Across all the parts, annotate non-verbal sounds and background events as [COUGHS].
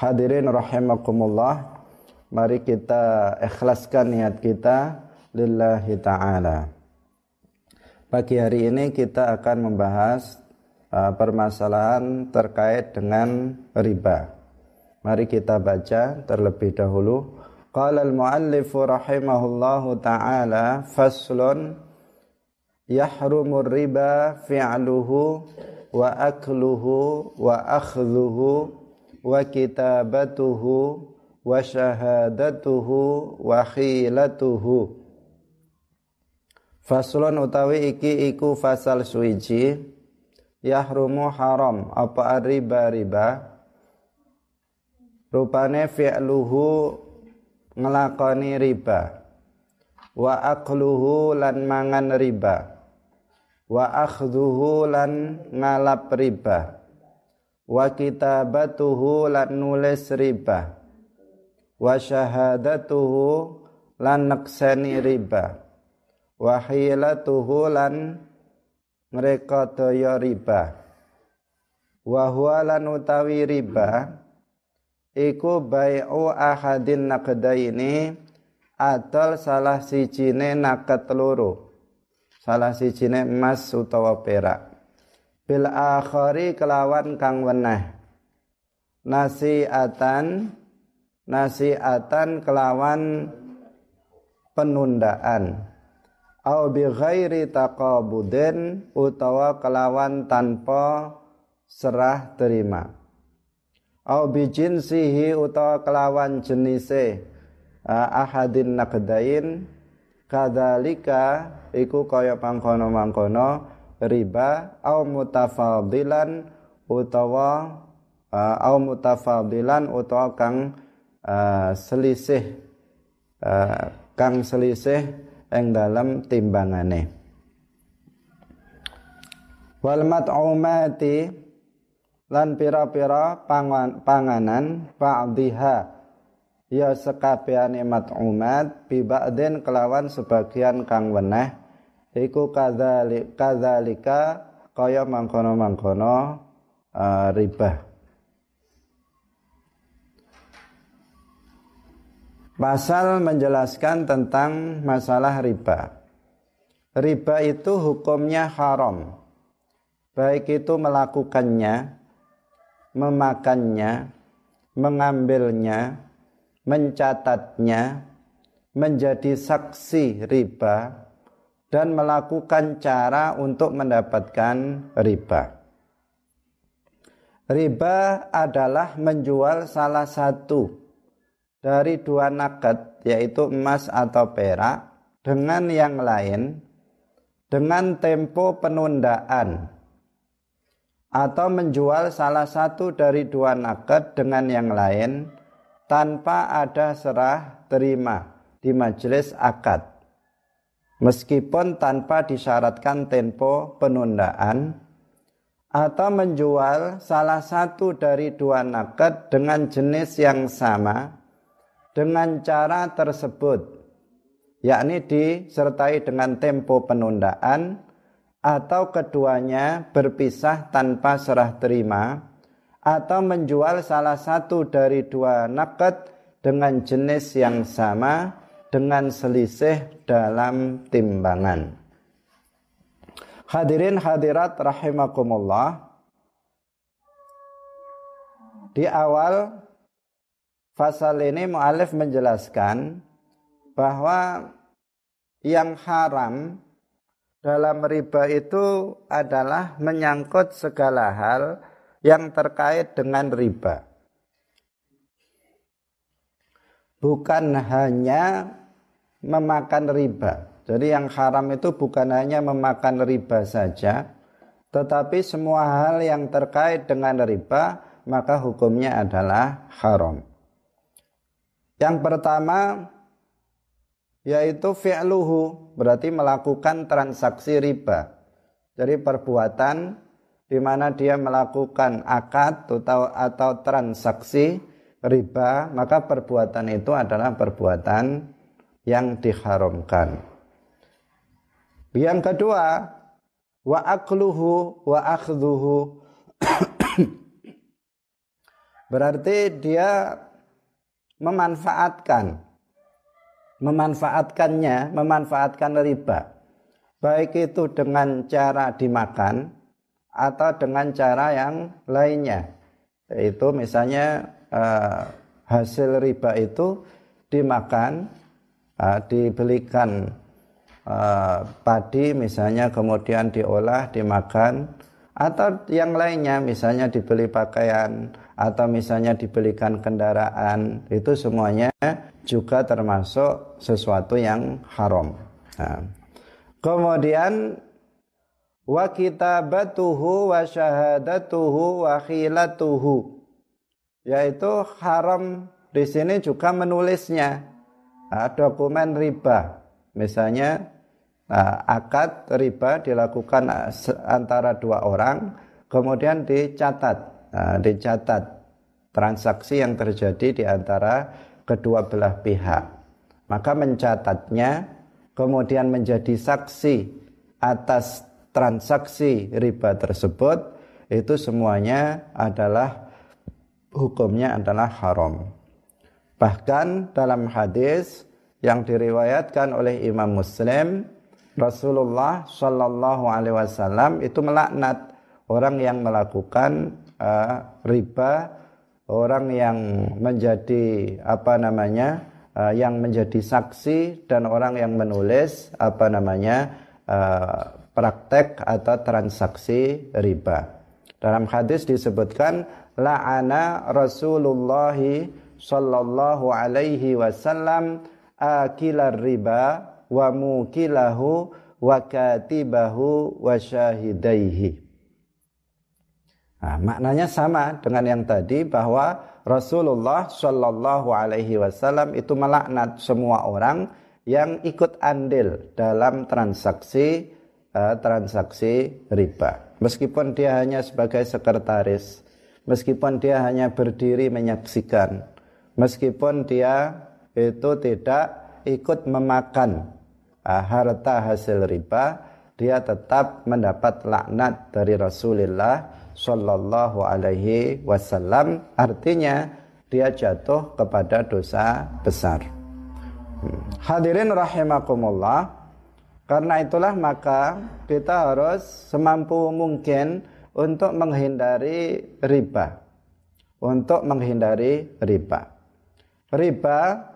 Hadirin rahimakumullah, mari kita ikhlaskan niat kita lillahi taala. Pagi hari ini kita akan membahas uh, permasalahan terkait dengan riba. Mari kita baca terlebih dahulu. Qala al-muallif rahimahullahu taala faslun yahrumur riba fi'luhu wa akluhu wa akhdhuhu wa kitabatuhu wa syahadatuhu wa khilatuhu. Faslun utawi iki iku fasal suici yahrumu haram apa riba riba rupane fi'luhu ngelakoni riba. Wa akluhu lan mangan riba. Wa akhdhuhu lan ngalap riba wa kitabatuhu lan nulis riba wa syahadatuhu lan nakseni riba wa hilatuhu lan mereka daya riba wa huwa lan utawi riba iku bai'u ahadin naqdaini atol salah sijine naket loro. Salah sijine emas utawa perak bil akhari kelawan kang weneh. Nasiatan nasiatan kelawan penundaan. Au bi ghairi taqabudin utawa kelawan tanpa serah terima. Au bi jinsihi utawa kelawan jenise ahadin naqdain kadzalika iku kaya mangkono-mangkono riba au mutafadilan utawa uh, au mutafadilan utawa kang uh, selisih uh, kang selisih ing dalam timbangane. Wal mat'umati lan pira-pira pangan, panganan ba'dhiha ya sekabehane mat'umat bi ba'din kelawan sebagian kang weneh iku kadzalik kadzalika kaya mangkono-mangkono uh, riba Pasal menjelaskan tentang masalah riba. Riba itu hukumnya haram. Baik itu melakukannya, memakannya, mengambilnya, mencatatnya, menjadi saksi riba, dan melakukan cara untuk mendapatkan riba. Riba adalah menjual salah satu dari dua naket yaitu emas atau perak dengan yang lain dengan tempo penundaan atau menjual salah satu dari dua naket dengan yang lain tanpa ada serah terima di majelis akad meskipun tanpa disyaratkan tempo penundaan atau menjual salah satu dari dua naked dengan jenis yang sama dengan cara tersebut yakni disertai dengan tempo penundaan atau keduanya berpisah tanpa serah terima atau menjual salah satu dari dua naked dengan jenis yang sama dengan selisih dalam timbangan. Hadirin hadirat rahimakumullah. Di awal pasal ini mu'alif menjelaskan bahwa yang haram dalam riba itu adalah menyangkut segala hal yang terkait dengan riba. Bukan hanya memakan riba. Jadi yang haram itu bukan hanya memakan riba saja, tetapi semua hal yang terkait dengan riba maka hukumnya adalah haram. Yang pertama yaitu fi'luhu berarti melakukan transaksi riba. Jadi perbuatan di mana dia melakukan akad atau atau transaksi riba, maka perbuatan itu adalah perbuatan yang diharamkan. Yang kedua, wa akluhu wa akhdhuhu [COUGHS] Berarti dia memanfaatkan memanfaatkannya, memanfaatkan riba. Baik itu dengan cara dimakan atau dengan cara yang lainnya. Yaitu misalnya uh, hasil riba itu dimakan, uh, dibelikan uh, padi misalnya kemudian diolah, dimakan atau yang lainnya misalnya dibeli pakaian atau misalnya dibelikan kendaraan itu semuanya juga termasuk sesuatu yang haram. Nah. Kemudian wa kitabatuhu wa syahadatuhu wa khilatuhu yaitu haram di sini juga menulisnya dokumen riba misalnya Nah, akad riba dilakukan antara dua orang, kemudian dicatat, nah, dicatat transaksi yang terjadi di antara kedua belah pihak. Maka mencatatnya, kemudian menjadi saksi atas transaksi riba tersebut, itu semuanya adalah hukumnya adalah haram. Bahkan dalam hadis yang diriwayatkan oleh Imam Muslim Rasulullah Shallallahu Alaihi Wasallam itu melaknat orang yang melakukan uh, riba, orang yang menjadi apa namanya, uh, yang menjadi saksi dan orang yang menulis apa namanya uh, praktek atau transaksi riba. Dalam hadis disebutkan la'ana Rasulullah sallallahu alaihi wasallam akilar riba wa mukilahu wa katibahu wa syahidaihi. Nah, maknanya sama dengan yang tadi bahwa Rasulullah Shallallahu Alaihi Wasallam itu melaknat semua orang yang ikut andil dalam transaksi uh, transaksi riba. Meskipun dia hanya sebagai sekretaris, meskipun dia hanya berdiri menyaksikan, meskipun dia itu tidak ikut memakan uh, harta hasil riba dia tetap mendapat laknat dari Rasulullah Shallallahu Alaihi Wasallam artinya dia jatuh kepada dosa besar. Hmm. Hadirin rahimakumullah karena itulah maka kita harus semampu mungkin untuk menghindari riba. Untuk menghindari riba. Riba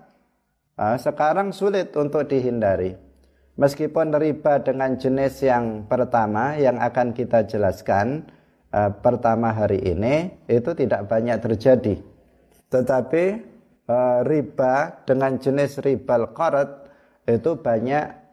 uh, sekarang sulit untuk dihindari. Meskipun riba dengan jenis yang pertama yang akan kita jelaskan uh, pertama hari ini itu tidak banyak terjadi. Tetapi uh, riba dengan jenis riba al itu banyak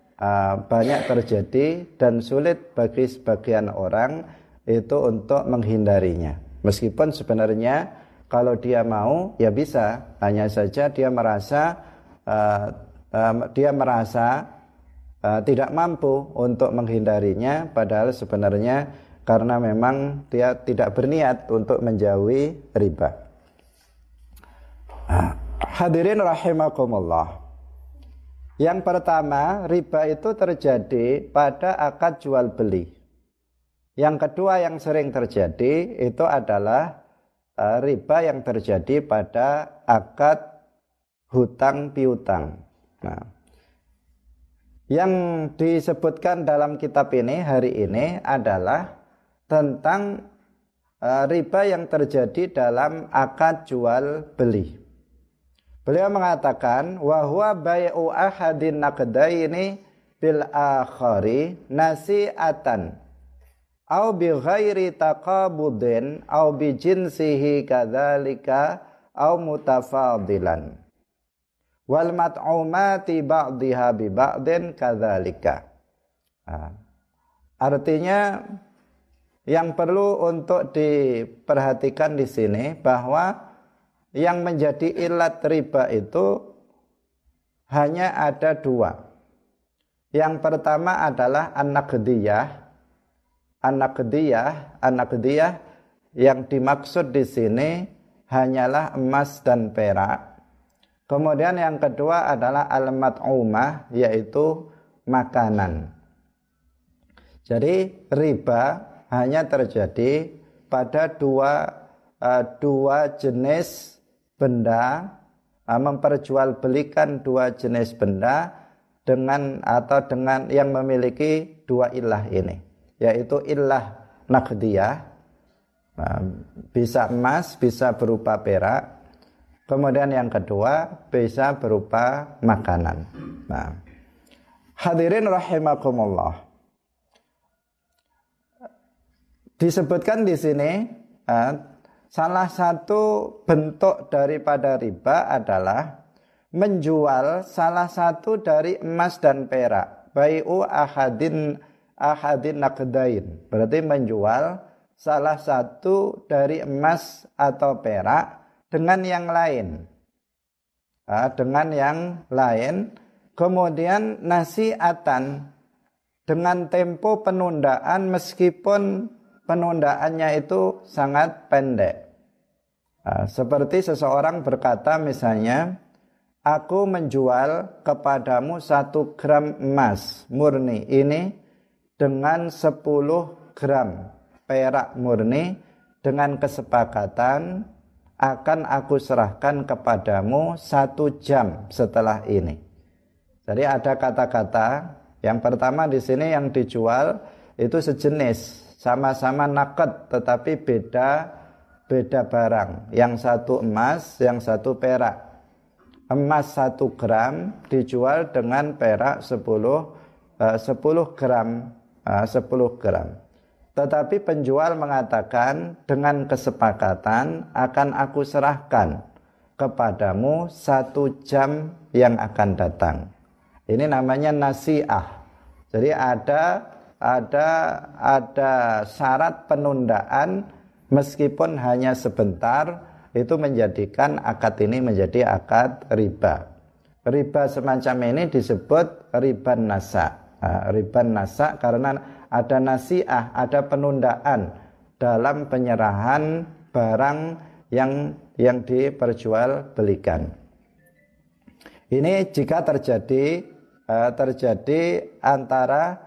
banyak terjadi dan sulit bagi sebagian orang itu untuk menghindarinya. Meskipun sebenarnya kalau dia mau ya bisa, hanya saja dia merasa uh, uh, dia merasa uh, tidak mampu untuk menghindarinya padahal sebenarnya karena memang dia tidak berniat untuk menjauhi riba. Uh, hadirin rahimakumullah. Yang pertama, riba itu terjadi pada akad jual beli. Yang kedua yang sering terjadi itu adalah riba yang terjadi pada akad hutang piutang. Nah, yang disebutkan dalam kitab ini hari ini adalah tentang uh, riba yang terjadi dalam akad jual beli. Beliau mengatakan wahwa bai'u ahadin naqdaini bil akhari nasi'atan au bi ghairi taqabudin au bi jinsihi kadzalika au mutafadilan wal mat'umati ba'dihha bi ba'din kadzalika. Artinya yang perlu untuk diperhatikan di sini bahwa yang menjadi ilat riba itu hanya ada dua. Yang pertama adalah anak kediyah. Anak kediyah, anak kediyah yang dimaksud di sini hanyalah emas dan perak Kemudian yang kedua adalah al-mat'umah yaitu makanan. Jadi riba hanya terjadi pada dua uh, dua jenis benda uh, memperjualbelikan dua jenis benda dengan atau dengan yang memiliki dua ilah ini yaitu ilah nakdiyah nah, bisa emas bisa berupa perak. Kemudian yang kedua bisa berupa makanan. Nah hadirin rahimakumullah. Disebutkan di sini uh, salah satu bentuk daripada riba adalah menjual salah satu dari emas dan perak. Bai'u ahadin ahadin nakdain. Berarti menjual salah satu dari emas atau perak dengan yang lain. Dengan yang lain. Kemudian nasiatan dengan tempo penundaan meskipun penundaannya itu sangat pendek. Seperti seseorang berkata misalnya, aku menjual kepadamu satu gram emas murni ini dengan sepuluh gram perak murni dengan kesepakatan akan aku serahkan kepadamu satu jam setelah ini. Jadi ada kata-kata yang pertama di sini yang dijual itu sejenis sama-sama naked tetapi beda beda barang. Yang satu emas, yang satu perak emas 1 gram dijual dengan perak 10 uh, 10 gram uh, 10 gram. Tetapi penjual mengatakan dengan kesepakatan akan aku serahkan kepadamu satu jam yang akan datang. Ini namanya nasiah. Jadi ada ada ada syarat penundaan meskipun hanya sebentar itu menjadikan akad ini menjadi akad riba. Riba semacam ini disebut riba nasa. Nah, riba nasa karena ada nasiah, ada penundaan dalam penyerahan barang yang yang diperjualbelikan. Ini jika terjadi uh, terjadi antara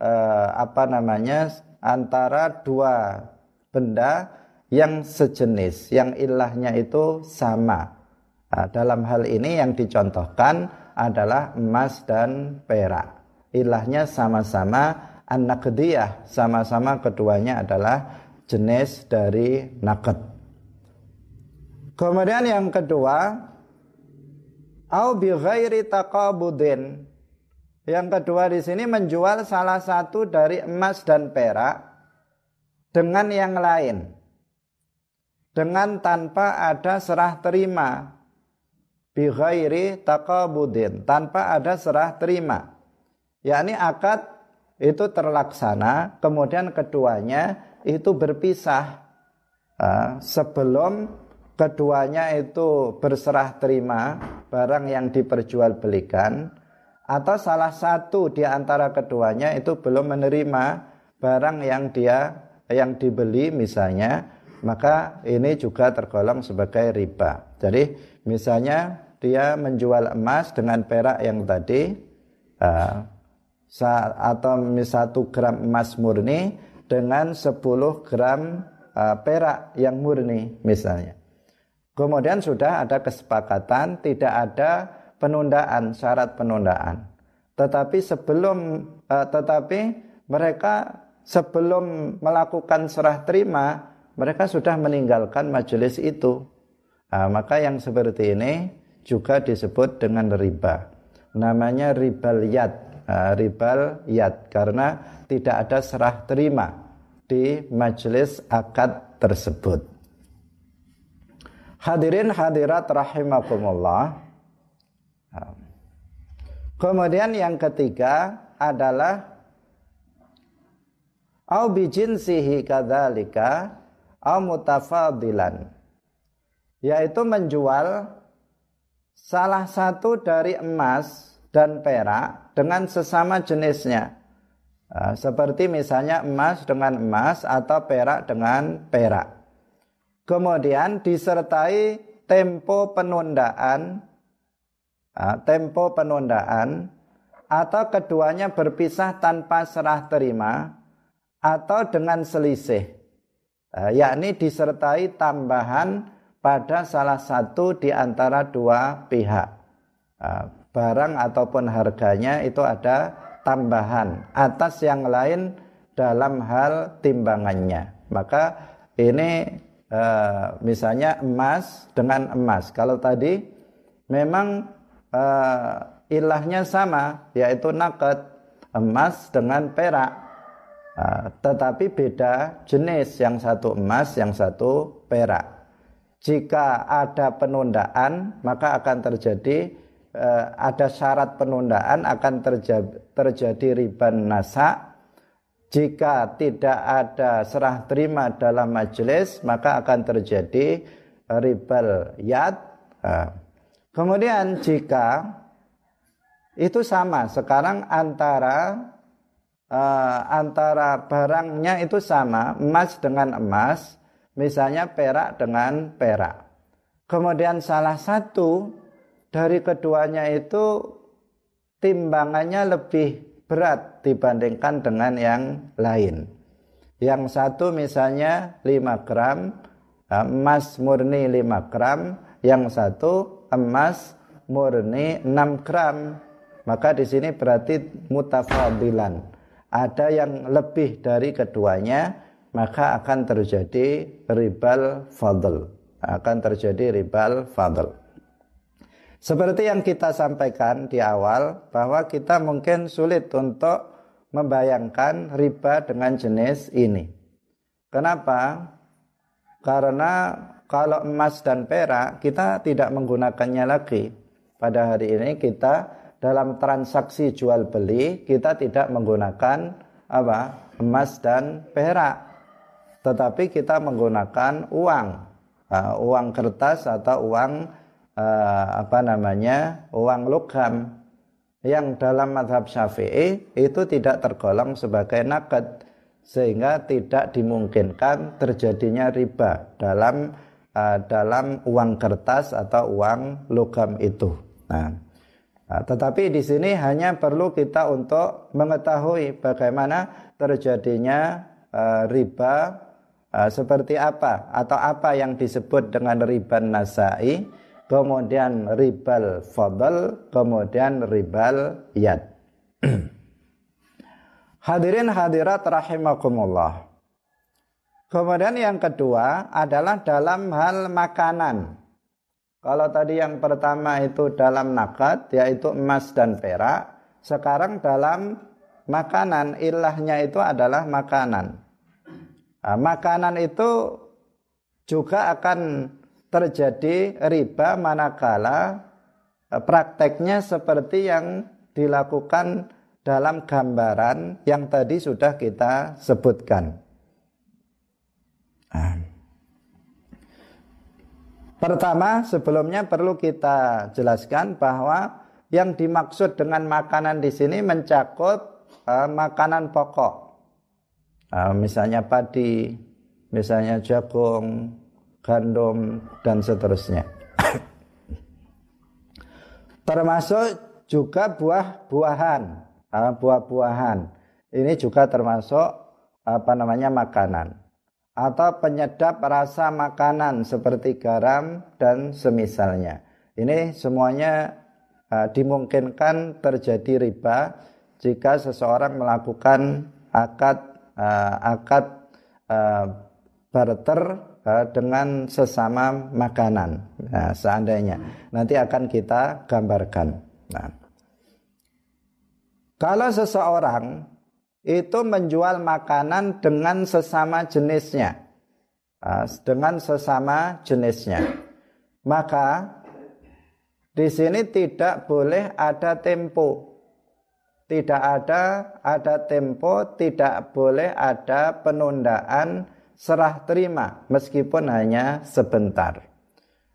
uh, apa namanya antara dua benda yang sejenis, yang ilahnya itu sama. Nah, dalam hal ini yang dicontohkan adalah emas dan perak. Ilahnya sama-sama anak nakdiyah sama-sama keduanya adalah jenis dari naked. Kemudian yang kedua, au bi ghairi taqabudin. Yang kedua di sini menjual salah satu dari emas dan perak dengan yang lain. Dengan tanpa ada serah terima. Bi ghairi taqabudin. Tanpa ada serah terima yakni akad itu terlaksana kemudian keduanya itu berpisah sebelum keduanya itu berserah terima barang yang diperjualbelikan atau salah satu di antara keduanya itu belum menerima barang yang dia yang dibeli misalnya maka ini juga tergolong sebagai riba. Jadi misalnya dia menjual emas dengan perak yang tadi atau satu gram emas murni dengan 10 gram uh, perak yang murni misalnya. Kemudian sudah ada kesepakatan tidak ada penundaan syarat penundaan. Tetapi sebelum uh, tetapi mereka sebelum melakukan serah terima mereka sudah meninggalkan majelis itu. Nah, maka yang seperti ini juga disebut dengan riba. Namanya ribal yad, ribal yad karena tidak ada serah terima di majelis akad tersebut. Hadirin hadirat rahimakumullah. Kemudian yang ketiga adalah au bijinsihi kadzalika mutafadilan yaitu menjual salah satu dari emas dan perak dengan sesama jenisnya. Nah, seperti misalnya emas dengan emas atau perak dengan perak. Kemudian disertai tempo penundaan nah, tempo penundaan atau keduanya berpisah tanpa serah terima atau dengan selisih. Uh, yakni disertai tambahan pada salah satu di antara dua pihak. Barang ataupun harganya itu ada tambahan atas yang lain dalam hal timbangannya. Maka ini uh, misalnya emas dengan emas. Kalau tadi memang uh, ilahnya sama yaitu nakat emas dengan perak. Uh, tetapi beda jenis yang satu emas yang satu perak. Jika ada penundaan maka akan terjadi ada syarat penundaan akan terjadi, terjadi riba nasa. Jika tidak ada serah terima dalam majelis maka akan terjadi ribal yad. Kemudian jika itu sama sekarang antara uh, antara barangnya itu sama emas dengan emas misalnya perak dengan perak kemudian salah satu dari keduanya itu timbangannya lebih berat dibandingkan dengan yang lain yang satu misalnya 5 gram emas murni 5 gram yang satu emas murni 6 gram maka di sini berarti mutafadilan. Ada yang lebih dari keduanya, maka akan terjadi ribal fadl. Akan terjadi ribal fadl. Seperti yang kita sampaikan di awal bahwa kita mungkin sulit untuk membayangkan riba dengan jenis ini. Kenapa? Karena kalau emas dan perak kita tidak menggunakannya lagi. Pada hari ini kita dalam transaksi jual beli kita tidak menggunakan apa emas dan perak tetapi kita menggunakan uang uh, uang kertas atau uang uh, apa namanya uang logam yang dalam madhab syafi'i itu tidak tergolong sebagai nakad sehingga tidak dimungkinkan terjadinya riba dalam uh, dalam uang kertas atau uang logam itu. Nah, Nah, tetapi di sini hanya perlu kita untuk mengetahui bagaimana terjadinya uh, riba uh, seperti apa atau apa yang disebut dengan riba nasai, kemudian ribal fadl, kemudian ribal yad. [CLEARS THROAT] Hadirin hadirat rahimakumullah. Kemudian yang kedua adalah dalam hal makanan. Kalau tadi yang pertama itu dalam nakat yaitu emas dan perak, sekarang dalam makanan ilahnya itu adalah makanan. Nah, makanan itu juga akan terjadi riba manakala eh, prakteknya seperti yang dilakukan dalam gambaran yang tadi sudah kita sebutkan. Nah. Pertama, sebelumnya perlu kita jelaskan bahwa yang dimaksud dengan makanan di sini mencakup uh, makanan pokok. Uh, misalnya padi, misalnya jagung, gandum dan seterusnya. termasuk juga buah-buahan, uh, buah-buahan. Ini juga termasuk apa namanya makanan atau penyedap rasa makanan seperti garam dan semisalnya. Ini semuanya uh, dimungkinkan terjadi riba jika seseorang melakukan akad uh, akad uh, barter uh, dengan sesama makanan. Nah, seandainya nanti akan kita gambarkan. Nah, kalau seseorang itu menjual makanan dengan sesama jenisnya. Ah, dengan sesama jenisnya. Maka di sini tidak boleh ada tempo. Tidak ada ada tempo, tidak boleh ada penundaan serah terima meskipun hanya sebentar.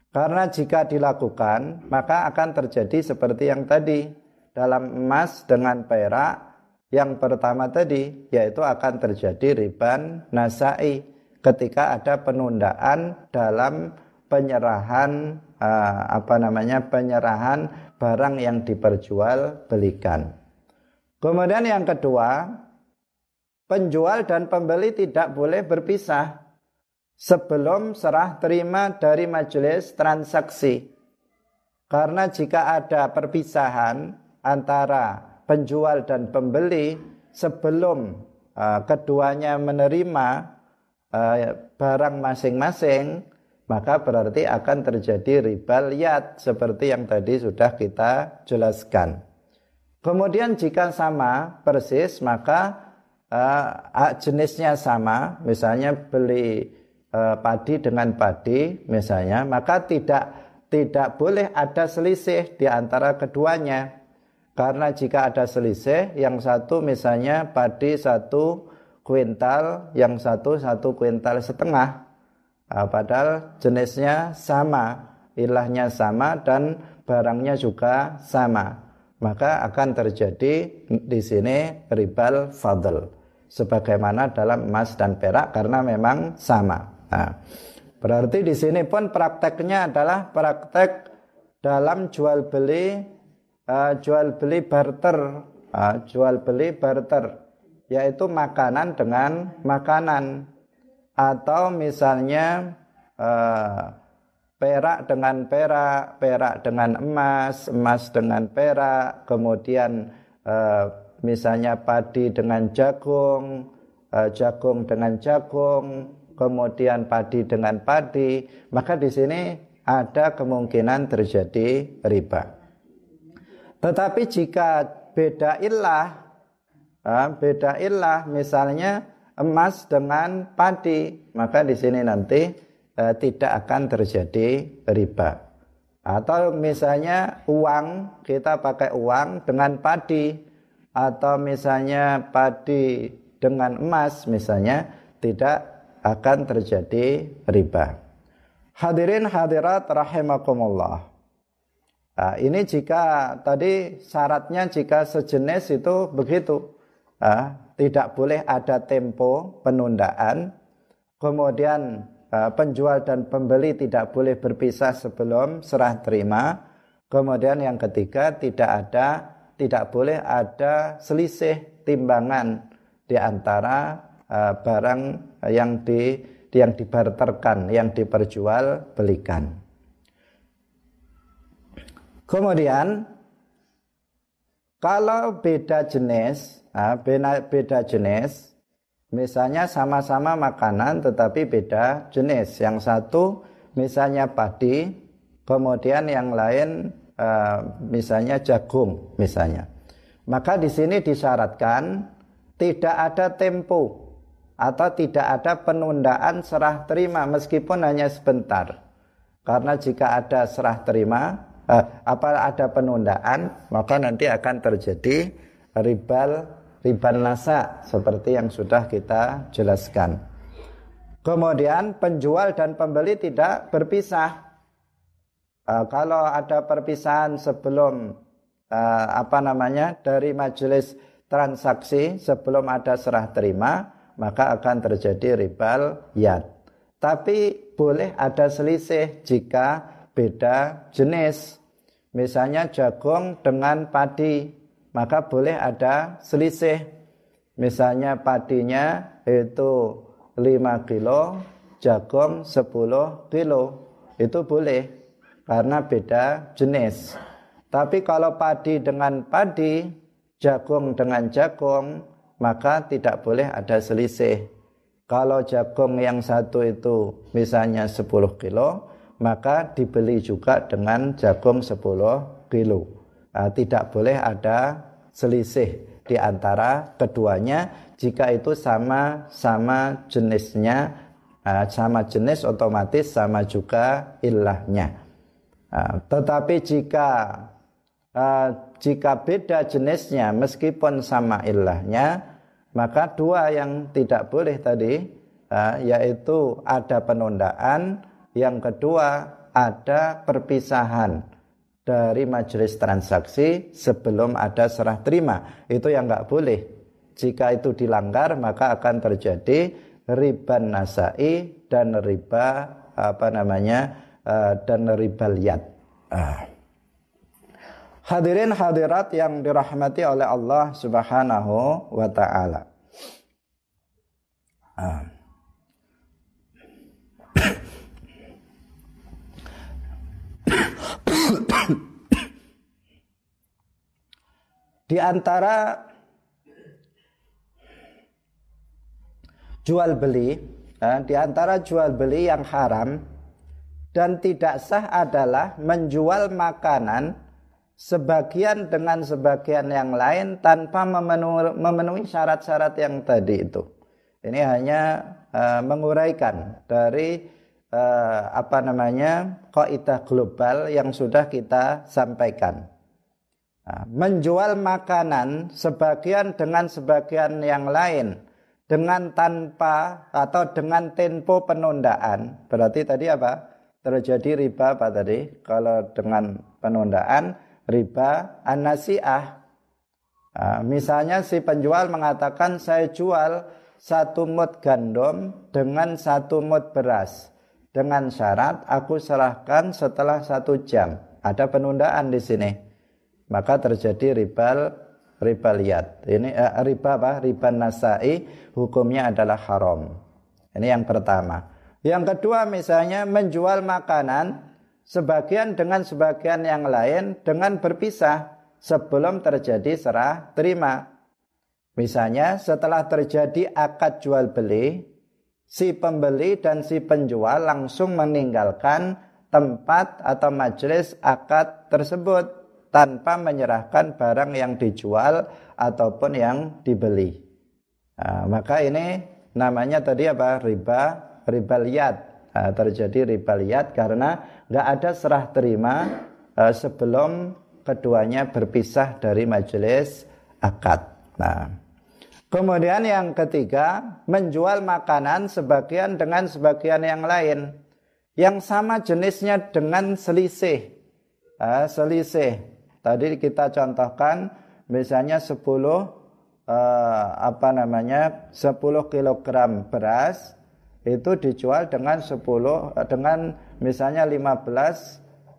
Karena jika dilakukan, maka akan terjadi seperti yang tadi dalam emas dengan perak yang pertama tadi yaitu akan terjadi riban nasai ketika ada penundaan dalam penyerahan uh, apa namanya penyerahan barang yang diperjualbelikan. Kemudian yang kedua, penjual dan pembeli tidak boleh berpisah. sebelum serah terima dari majelis transaksi. Karena jika ada perpisahan antara penjual dan pembeli sebelum uh, keduanya menerima uh, barang masing-masing, maka berarti akan terjadi riba liat seperti yang tadi sudah kita jelaskan. Kemudian jika sama persis maka uh, jenisnya sama, misalnya beli uh, padi dengan padi misalnya, maka tidak tidak boleh ada selisih di antara keduanya. Karena jika ada selisih, yang satu misalnya padi satu kuintal, yang satu satu kuintal setengah. Nah, padahal jenisnya sama, ilahnya sama dan barangnya juga sama. Maka akan terjadi di sini ribal fadl. Sebagaimana dalam emas dan perak karena memang sama. Nah, berarti di sini pun prakteknya adalah praktek dalam jual beli uh, jual beli barter, uh, jual beli barter, yaitu makanan dengan makanan, atau misalnya uh, perak dengan perak, perak dengan emas, emas dengan perak, kemudian uh, misalnya padi dengan jagung, uh, jagung dengan jagung, kemudian padi dengan padi, maka di sini ada kemungkinan terjadi riba. Tetapi jika beda ilah, beda ilah misalnya emas dengan padi, maka di sini nanti eh, tidak akan terjadi riba. Atau misalnya uang, kita pakai uang dengan padi, atau misalnya padi dengan emas misalnya tidak akan terjadi riba. Hadirin hadirat rahimakumullah. Nah, ini jika tadi syaratnya jika sejenis itu begitu. Nah, tidak boleh ada tempo penundaan. Kemudian uh, penjual dan pembeli tidak boleh berpisah sebelum serah terima. Kemudian yang ketiga tidak ada tidak boleh ada selisih timbangan di antara uh, barang yang di yang dibarterkan, yang diperjualbelikan. Kemudian kalau beda jenis, beda jenis, misalnya sama-sama makanan tetapi beda jenis. Yang satu misalnya padi, kemudian yang lain misalnya jagung, misalnya. Maka di sini disyaratkan tidak ada tempo atau tidak ada penundaan serah terima meskipun hanya sebentar. Karena jika ada serah terima, uh, apa ada penundaan maka nanti akan terjadi ribal ribal nasa seperti yang sudah kita jelaskan. Kemudian penjual dan pembeli tidak berpisah. Uh, kalau ada perpisahan sebelum uh, apa namanya dari majelis transaksi sebelum ada serah terima maka akan terjadi ribal yad. Tapi boleh ada selisih jika beda jenis. Misalnya jagung dengan padi, maka boleh ada selisih. Misalnya padinya itu 5 kilo, jagung 10 kilo. Itu boleh karena beda jenis. Tapi kalau padi dengan padi, jagung dengan jagung, maka tidak boleh ada selisih. Kalau jagung yang satu itu misalnya 10 kilo, maka dibeli juga dengan jagung 10 kilo. Nah, tidak boleh ada selisih di antara keduanya jika itu sama-sama jenisnya uh, sama jenis otomatis sama juga ilahnya. Uh, tetapi jika uh, jika beda jenisnya meskipun sama ilahnya maka dua yang tidak boleh tadi uh, yaitu ada penundaan yang kedua, ada perpisahan dari majelis transaksi sebelum ada serah terima. Itu yang nggak boleh. Jika itu dilanggar, maka akan terjadi riba nasai dan riba apa namanya Eh, dan ribaliyat. Ah. Hadirin hadirat yang dirahmati oleh Allah Subhanahu wa taala. Ah. Di antara jual beli, eh, di antara jual beli yang haram dan tidak sah adalah menjual makanan sebagian dengan sebagian yang lain tanpa memenuhi, syarat-syarat yang tadi itu. Ini hanya uh, menguraikan dari uh, apa namanya kaidah global yang sudah kita sampaikan. Nah, menjual makanan sebagian dengan sebagian yang lain dengan tanpa atau dengan tempo penundaan berarti tadi apa terjadi riba apa tadi kalau dengan penundaan riba anasiah nah, misalnya si penjual mengatakan saya jual satu mut gandum dengan satu mut beras dengan syarat aku serahkan setelah satu jam ada penundaan di sini maka terjadi ribal riba liat. Ini eh, riba apa? Riba nasai hukumnya adalah haram. Ini yang pertama. Yang kedua misalnya menjual makanan sebagian dengan sebagian yang lain dengan berpisah sebelum terjadi serah terima. Misalnya setelah terjadi akad jual beli, si pembeli dan si penjual langsung meninggalkan tempat atau majelis akad tersebut tanpa menyerahkan barang yang dijual ataupun yang dibeli. Nah, maka ini namanya tadi apa? Riba, riba liat. Nah, terjadi riba liat karena nggak ada serah terima uh, sebelum keduanya berpisah dari majelis akad. Nah, kemudian yang ketiga menjual makanan sebagian dengan sebagian yang lain yang sama jenisnya dengan selisih. Uh, selisih Tadi kita contohkan misalnya 10 uh, eh, apa namanya 10 kg beras itu dijual dengan 10 uh, dengan misalnya 15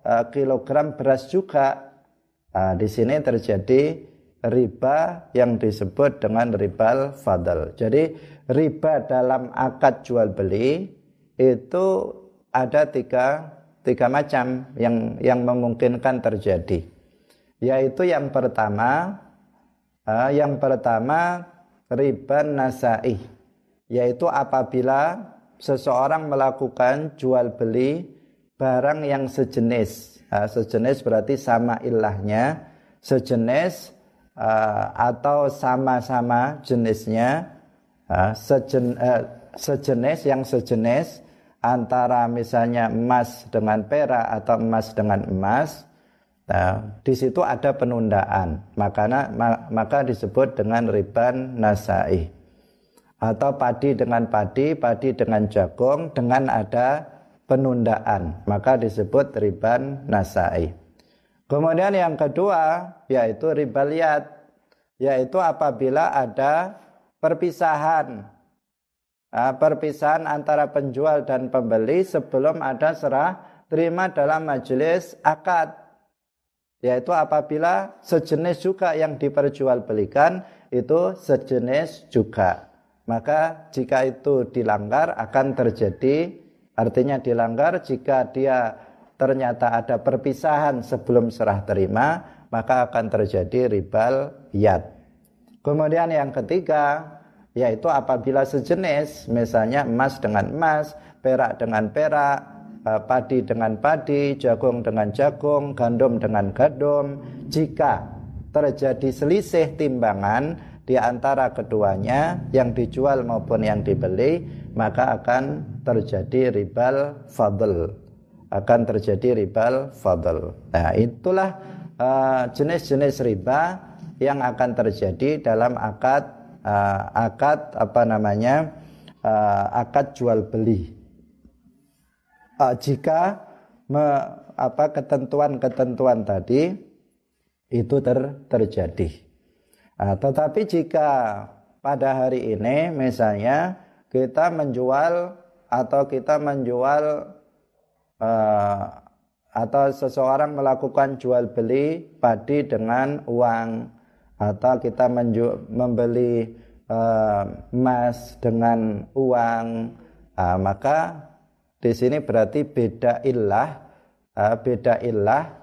uh, kilogram beras juga. Nah, di sini terjadi riba yang disebut dengan ribal fadl. Jadi riba dalam akad jual beli itu ada tiga tiga macam yang yang memungkinkan terjadi yaitu yang pertama uh, yang pertama riba nasai yaitu apabila seseorang melakukan jual beli barang yang sejenis. Sejenis berarti sama ilahnya sejenis uh, atau sama-sama jenisnya. Uh, sejen, uh, sejenis yang sejenis antara misalnya emas dengan perak atau emas dengan emas. Nah, di situ ada penundaan, makanya maka disebut dengan riban nasai. Atau padi dengan padi, padi dengan jagung dengan ada penundaan, maka disebut riban nasai. Kemudian yang kedua yaitu riba liat, yaitu apabila ada perpisahan. Nah, perpisahan antara penjual dan pembeli sebelum ada serah terima dalam majelis akad. Yaitu apabila sejenis juga yang diperjualbelikan itu sejenis juga maka jika itu dilanggar akan terjadi artinya dilanggar jika dia ternyata ada perpisahan sebelum serah terima maka akan terjadi ribal yad kemudian yang ketiga yaitu apabila sejenis misalnya emas dengan emas perak dengan perak Eh, padi dengan padi, jagung dengan jagung, gandum dengan gandum. Jika terjadi selisih timbangan di antara keduanya yang dijual maupun yang dibeli, maka akan terjadi ribal fadl. Akan terjadi ribal fadl. Nah, itulah eh, jenis-jenis uh, riba yang akan terjadi dalam akad uh, akad apa namanya? Uh, akad jual beli uh, jika me, apa ketentuan-ketentuan tadi itu ter, terjadi. Uh, tetapi jika pada hari ini misalnya kita menjual atau kita menjual uh, atau seseorang melakukan jual beli padi dengan uang atau kita menju membeli uh, emas dengan uang uh, maka di sini berarti beda ilah uh, beda ilah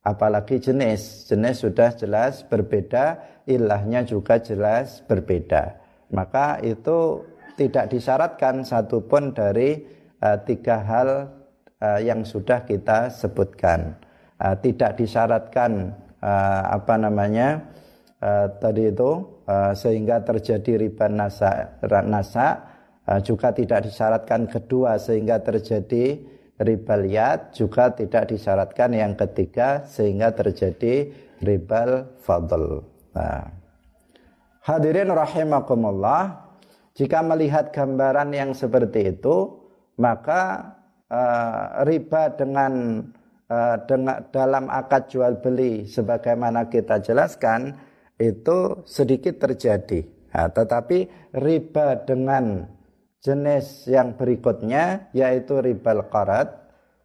apalagi jenis. Jenis sudah jelas berbeda ilahnya juga jelas berbeda maka itu tidak disyaratkan satupun dari uh, tiga hal uh, yang sudah kita sebutkan uh, tidak disyaratkan uh, apa namanya uh, tadi itu uh, sehingga terjadi riba nasa nasa uh, juga tidak disyaratkan kedua sehingga terjadi ribal yad juga tidak disyaratkan yang ketiga sehingga terjadi ribal fadl. Nah. Hadirin rahimakumullah, jika melihat gambaran yang seperti itu, maka uh, riba dengan uh, dengan dalam akad jual beli sebagaimana kita jelaskan itu sedikit terjadi. Nah, tetapi riba dengan jenis yang berikutnya yaitu ribal qarat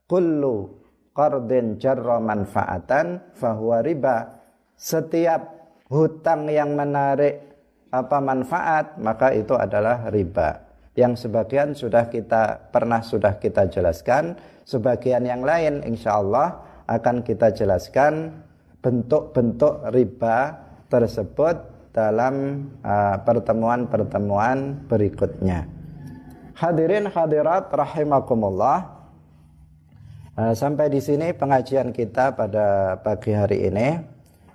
kullu qardin jarra manfaatan fahuwa riba setiap hutang yang menarik apa manfaat maka itu adalah riba yang sebagian sudah kita pernah sudah kita jelaskan sebagian yang lain insya Allah akan kita jelaskan bentuk-bentuk riba tersebut dalam uh, pertemuan-pertemuan berikutnya. Hadirin hadirat rahimakumullah. Uh, sampai di sini pengajian kita pada pagi hari ini.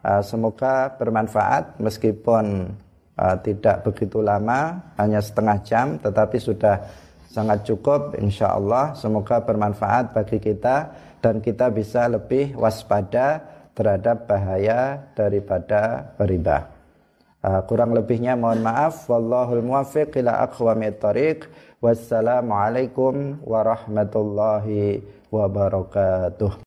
Uh, semoga bermanfaat meskipun uh, tidak begitu lama, hanya setengah jam, tetapi sudah sangat cukup insya Allah. Semoga bermanfaat bagi kita dan kita bisa lebih waspada terhadap bahaya daripada riba. Uh, kurang lebihnya mohon maaf. Wallahul muwaffiq ila aqwamit. Wassalamualaikum warahmatullahi wabarakatuh.